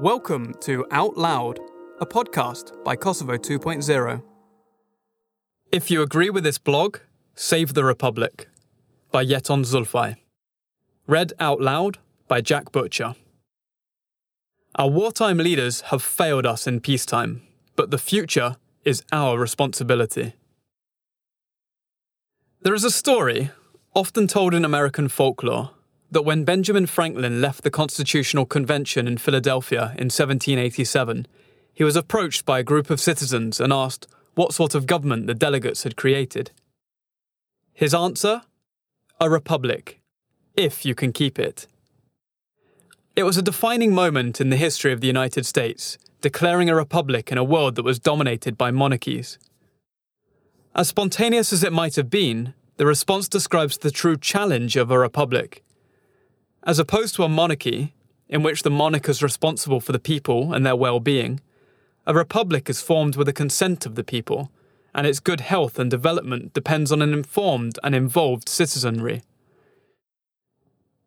Welcome to Out Loud, a podcast by Kosovo 2.0. If you agree with this blog, Save the Republic by Jeton Zulfaj. Read out loud by Jack Butcher. Our wartime leaders have failed us in peacetime, but the future is our responsibility. There is a story, often told in American folklore, that when Benjamin Franklin left the Constitutional Convention in Philadelphia in 1787, he was approached by a group of citizens and asked what sort of government the delegates had created. His answer? A republic, if you can keep it. It was a defining moment in the history of the United States, declaring a republic in a world that was dominated by monarchies. As spontaneous as it might have been, the response describes the true challenge of a republic as opposed to a monarchy, in which the monarch is responsible for the people and their well being, a republic is formed with the consent of the people, and its good health and development depends on an informed and involved citizenry.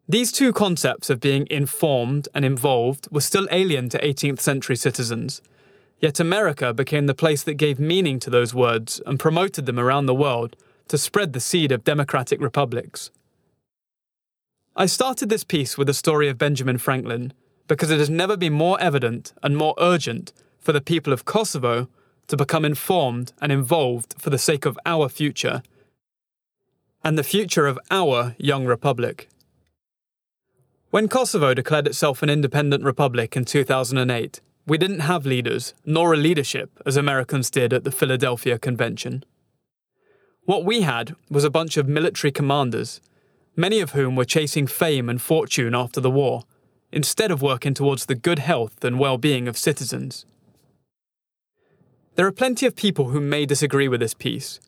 These two concepts of being informed and involved were still alien to 18th century citizens, yet America became the place that gave meaning to those words and promoted them around the world to spread the seed of democratic republics. I started this piece with the story of Benjamin Franklin because it has never been more evident and more urgent for the people of Kosovo to become informed and involved for the sake of our future and the future of our young republic. When Kosovo declared itself an independent republic in 2008, we didn't have leaders nor a leadership as Americans did at the Philadelphia Convention. What we had was a bunch of military commanders many of whom were chasing fame and fortune after the war, instead of working towards the good health and well being of citizens. There are plenty of people who may disagree with this piece,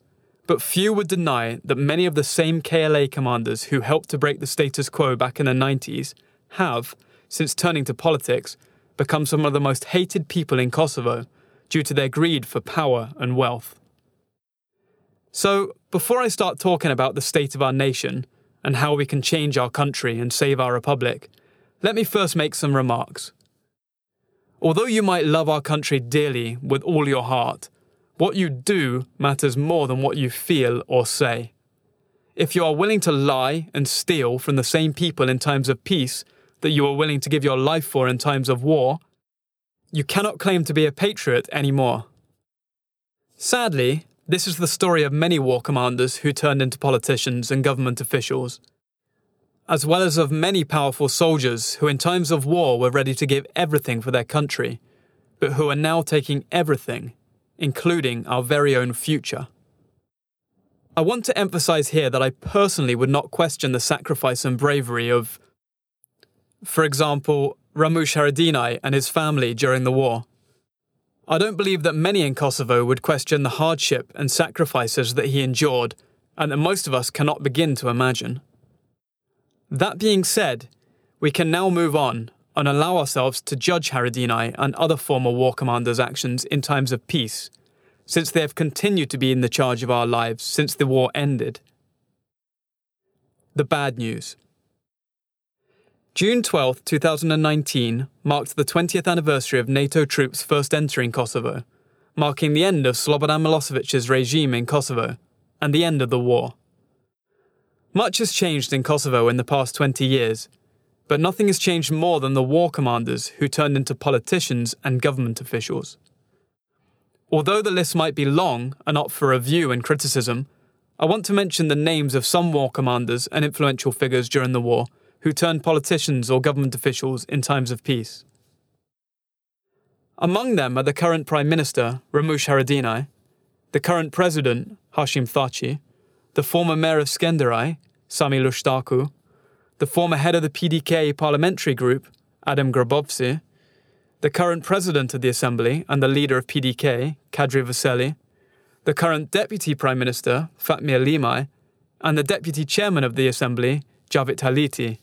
but few would deny that many of the same KLA commanders who helped to break the status quo back in the 90s have, since turning to politics, become some of the most hated people in Kosovo due to their greed for power and wealth. So, before I start talking about the state of our nation, and how we can change our country and save our republic, let me first make some remarks. Although you might love our country dearly with all your heart, what you do matters more than what you feel or say. If you are willing to lie and steal from the same people in times of peace that you are willing to give your life for in times of war, you cannot claim to be a patriot anymore. Sadly, this is the story of many war commanders who turned into politicians and government officials, as well as of many powerful soldiers who, in times of war, were ready to give everything for their country, but who are now taking everything, including our very own future. I want to emphasize here that I personally would not question the sacrifice and bravery of, for example, Ramush Haradinaj and his family during the war. I don't believe that many in Kosovo would question the hardship and sacrifices that he endured, and that most of us cannot begin to imagine. That being said, we can now move on and allow ourselves to judge Haradinaj and other former war commanders' actions in times of peace, since they have continued to be in the charge of our lives since the war ended. The bad news. June 12, 2019 marked the 20th anniversary of NATO troops first entering Kosovo, marking the end of Slobodan Milosevic's regime in Kosovo and the end of the war. Much has changed in Kosovo in the past 20 years, but nothing has changed more than the war commanders who turned into politicians and government officials. Although the list might be long and up for review and criticism, I want to mention the names of some war commanders and influential figures during the war who turned politicians or government officials in times of peace. Among them are the current Prime Minister, Ramush Haradinaj, the current President, Hashim Thaçi, the former Mayor of Skenderaj, Sami Lushtaku, the former head of the PDK parliamentary group, Adem Grabovci, the current President of the Assembly and the leader of PDK, Kadri Veseli, the current Deputy Prime Minister, Fatmir Limaj, and the Deputy Chairman of the Assembly, Xhavit Haliti.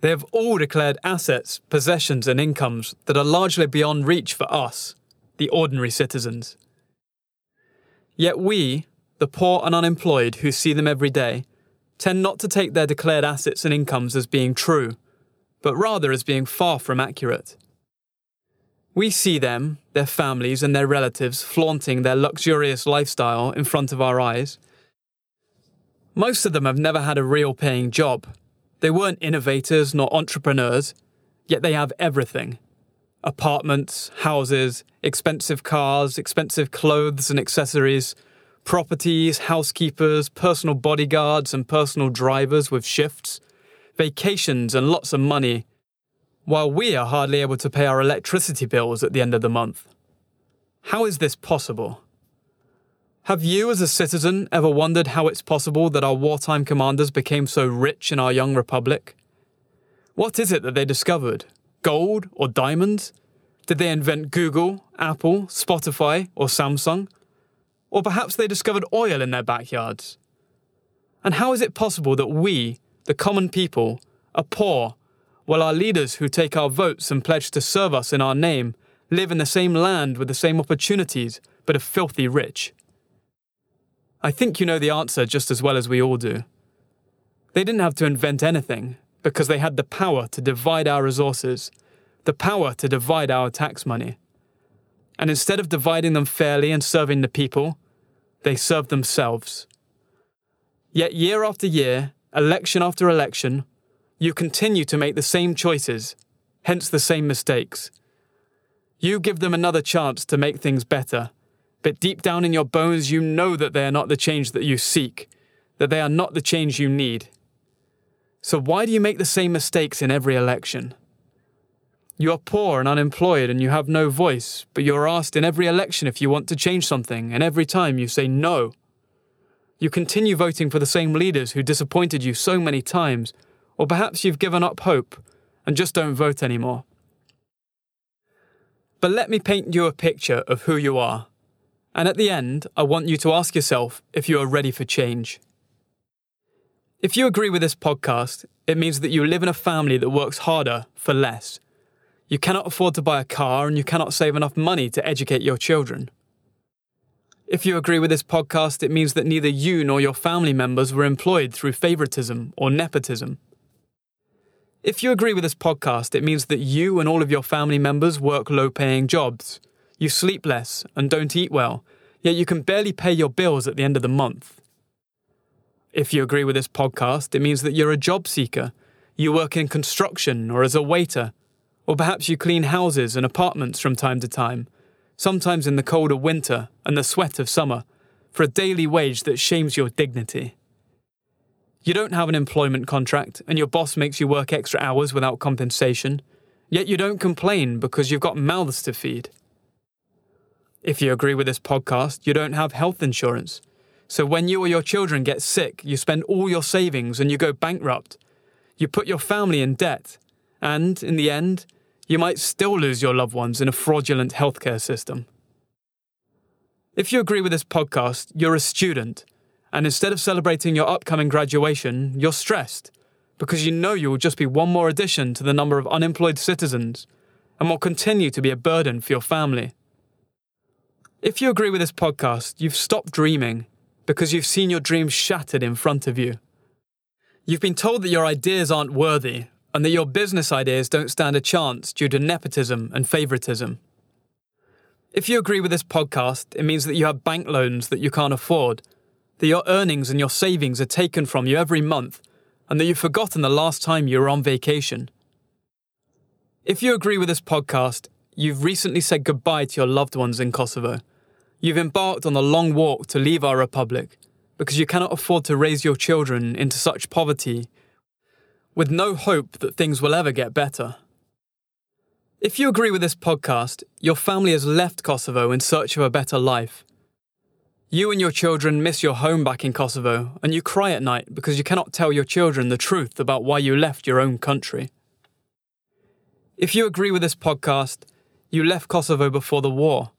They have all declared assets, possessions, and incomes that are largely beyond reach for us, the ordinary citizens. Yet we, the poor and unemployed who see them every day, tend not to take their declared assets and incomes as being true, but rather as being far from accurate. We see them, their families, and their relatives flaunting their luxurious lifestyle in front of our eyes. Most of them have never had a real paying job. They weren't innovators nor entrepreneurs, yet they have everything apartments, houses, expensive cars, expensive clothes and accessories, properties, housekeepers, personal bodyguards, and personal drivers with shifts, vacations, and lots of money while we are hardly able to pay our electricity bills at the end of the month. How is this possible? Have you, as a citizen, ever wondered how it's possible that our wartime commanders became so rich in our young republic? What is it that they discovered? Gold or diamonds? Did they invent Google, Apple, Spotify, or Samsung? Or perhaps they discovered oil in their backyards? And how is it possible that we, the common people, are poor while our leaders who take our votes and pledge to serve us in our name live in the same land with the same opportunities, but are filthy rich? I think you know the answer just as well as we all do. They didn't have to invent anything because they had the power to divide our resources, the power to divide our tax money. And instead of dividing them fairly and serving the people, they served themselves. Yet year after year, election after election, you continue to make the same choices, hence the same mistakes. You give them another chance to make things better, but deep down in your bones, you know that they are not the change that you seek, that they are not the change you need. So why do you make the same mistakes in every election? You are poor and unemployed and you have no voice, but you are asked in every election if you want to change something, and every time you say no. You continue voting for the same leaders who disappointed you so many times or perhaps you've given up hope and just don't vote anymore. But let me paint you a picture of who you are. And at the end, I want you to ask yourself if you are ready for change. If you agree with this podcast, it means that you live in a family that works harder for less. You cannot afford to buy a car and you cannot save enough money to educate your children. If you agree with this podcast, it means that neither you nor your family members were employed through favoritism or nepotism. If you agree with this podcast, it means that you and all of your family members work low paying jobs. You sleep less and don't eat well, yet you can barely pay your bills at the end of the month. If you agree with this podcast, it means that you're a job seeker. You work in construction or as a waiter, or perhaps you clean houses and apartments from time to time, sometimes in the cold of winter and the sweat of summer, for a daily wage that shames your dignity. You don't have an employment contract, and your boss makes you work extra hours without compensation, yet you don't complain because you've got mouths to feed. If you agree with this podcast, you don't have health insurance. So when you or your children get sick, you spend all your savings and you go bankrupt. You put your family in debt, and in the end, you might still lose your loved ones in a fraudulent healthcare system. If you agree with this podcast, you're a student and instead of celebrating your upcoming graduation, you're stressed because you know you will just be one more addition to the number of unemployed citizens and will continue to be a burden for your family. If you agree with this podcast, you've stopped dreaming because you've seen your dreams shattered in front of you. You've been told that your ideas aren't worthy and that your business ideas don't stand a chance due to nepotism and favoritism. If you agree with this podcast, it means that you have bank loans that you can't afford that your earnings and your savings are taken from you every month, and that you've forgotten the last time you were on vacation. If you agree with this podcast, you've recently said goodbye to your loved ones in Kosovo. You've embarked on the long walk to leave our republic because you cannot afford to raise your children into such poverty with no hope that things will ever get better. If you agree with this podcast, your family has left Kosovo in search of a better life. You and your children miss your home back in Kosovo, and you cry at night because you cannot tell your children the truth about why you left your own country. If you agree with this podcast, you left Kosovo before the war.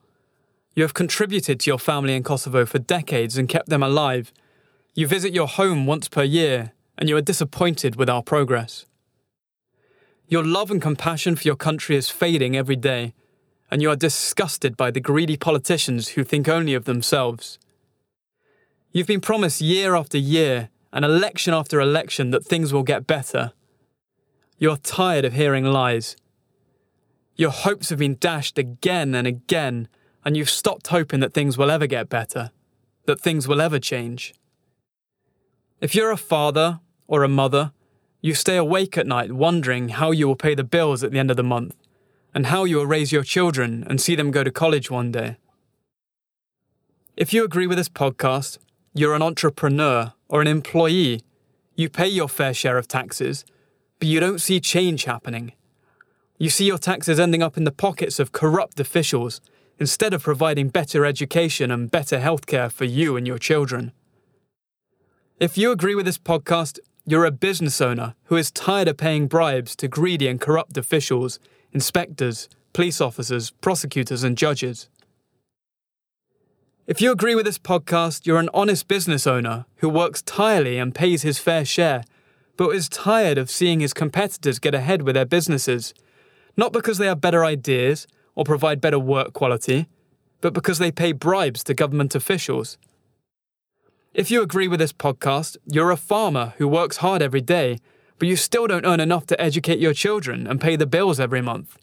You have contributed to your family in Kosovo for decades and kept them alive. You visit your home once per year, and you are disappointed with our progress. Your love and compassion for your country is fading every day, and you are disgusted by the greedy politicians who think only of themselves. You've been promised year after year, and election after election, that things will get better. You're tired of hearing lies. Your hopes have been dashed again and again, and you've stopped hoping that things will ever get better, that things will ever change. If you're a father or a mother, you stay awake at night wondering how you will pay the bills at the end of the month, and how you will raise your children and see them go to college one day. If you agree with this podcast, you're an entrepreneur or an employee. You pay your fair share of taxes, but you don't see change happening. You see your taxes ending up in the pockets of corrupt officials instead of providing better education and better healthcare for you and your children. If you agree with this podcast, you're a business owner who is tired of paying bribes to greedy and corrupt officials, inspectors, police officers, prosecutors, and judges. If you agree with this podcast, you're an honest business owner who works tirelessly and pays his fair share, but is tired of seeing his competitors get ahead with their businesses, not because they have better ideas or provide better work quality, but because they pay bribes to government officials. If you agree with this podcast, you're a farmer who works hard every day, but you still don't earn enough to educate your children and pay the bills every month.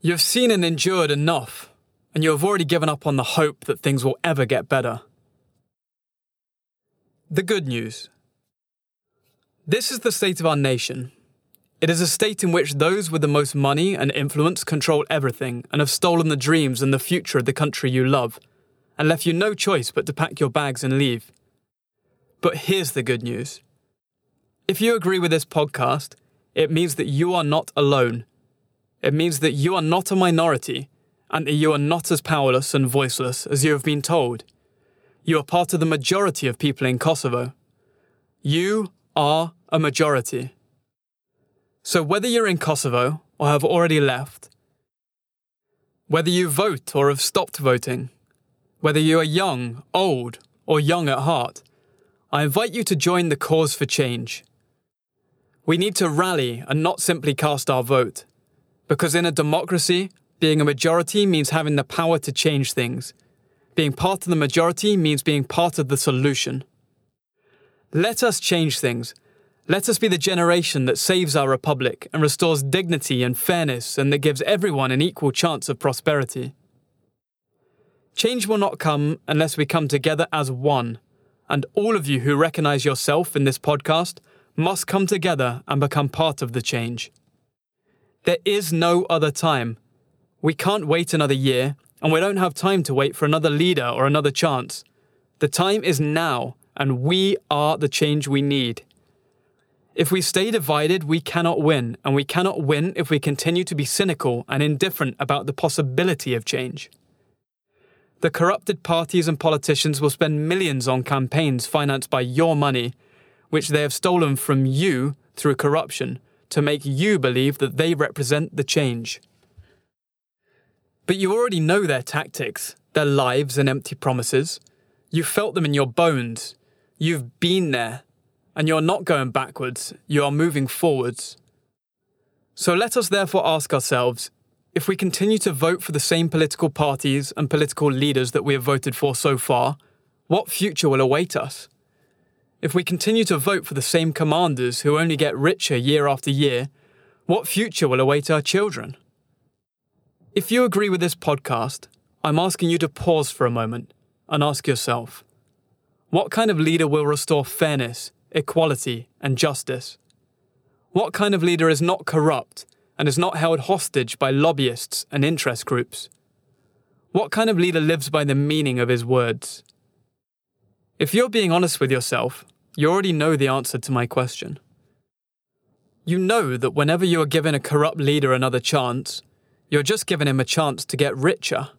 You've seen and endured enough and you have already given up on the hope that things will ever get better. The good news. This is the state of our nation. It is a state in which those with the most money and influence control everything and have stolen the dreams and the future of the country you love, and left you no choice but to pack your bags and leave. But here's the good news. If you agree with this podcast, it means that you are not alone. It means that you are not a minority and that you are not as powerless and voiceless as you have been told. You are part of the majority of people in Kosovo. You are a majority. So whether you're in Kosovo or have already left, whether you vote or have stopped voting, whether you are young, old, or young at heart, I invite you to join the cause for change. We need to rally and not simply cast our vote, because in a democracy, being a majority means having the power to change things. Being part of the majority means being part of the solution. Let us change things. Let us be the generation that saves our republic and restores dignity and fairness and that gives everyone an equal chance of prosperity. Change will not come unless we come together as one, and all of you who recognize yourself in this podcast must come together and become part of the change. There is no other time we can't wait another year, and we don't have time to wait for another leader or another chance. The time is now, and we are the change we need. If we stay divided, we cannot win, and we cannot win if we continue to be cynical and indifferent about the possibility of change. The corrupted parties and politicians will spend millions on campaigns financed by your money, which they have stolen from you through corruption, to make you believe that they represent the change. But you already know their tactics, their lives and empty promises. You've felt them in your bones. You've been there. And you're not going backwards, you are moving forwards. So let us therefore ask ourselves if we continue to vote for the same political parties and political leaders that we have voted for so far, what future will await us? If we continue to vote for the same commanders who only get richer year after year, what future will await our children? If you agree with this podcast, I'm asking you to pause for a moment and ask yourself what kind of leader will restore fairness, equality, and justice? What kind of leader is not corrupt and is not held hostage by lobbyists and interest groups? What kind of leader lives by the meaning of his words? If you're being honest with yourself, you already know the answer to my question. You know that whenever you are given a corrupt leader another chance, you're just giving him a chance to get richer.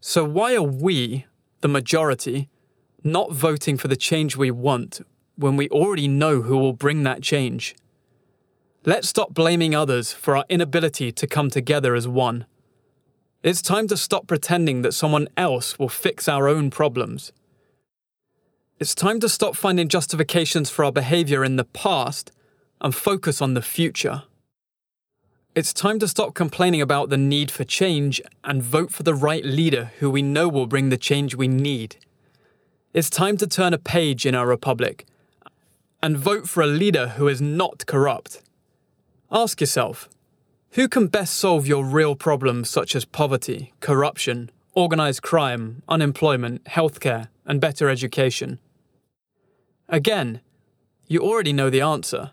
So, why are we, the majority, not voting for the change we want when we already know who will bring that change? Let's stop blaming others for our inability to come together as one. It's time to stop pretending that someone else will fix our own problems. It's time to stop finding justifications for our behaviour in the past and focus on the future. It's time to stop complaining about the need for change and vote for the right leader who we know will bring the change we need. It's time to turn a page in our republic and vote for a leader who is not corrupt. Ask yourself Who can best solve your real problems such as poverty, corruption, organised crime, unemployment, healthcare, and better education? Again, you already know the answer.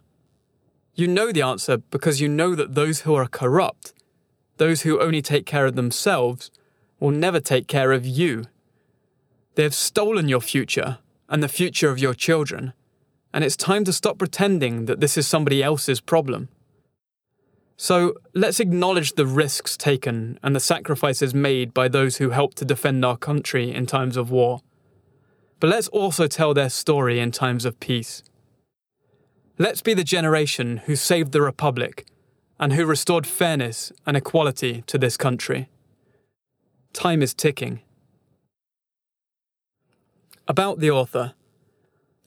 You know the answer because you know that those who are corrupt, those who only take care of themselves, will never take care of you. They have stolen your future and the future of your children, and it's time to stop pretending that this is somebody else's problem. So let's acknowledge the risks taken and the sacrifices made by those who helped to defend our country in times of war. But let's also tell their story in times of peace. Let's be the generation who saved the Republic and who restored fairness and equality to this country. Time is ticking. About the author.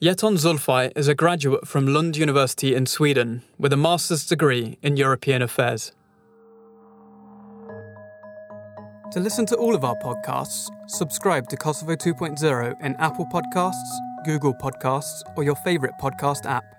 Jeton Zulfaj is a graduate from Lund University in Sweden with a master's degree in European affairs. To listen to all of our podcasts, subscribe to Kosovo 2.0 in Apple Podcasts, Google Podcasts, or your favourite podcast app.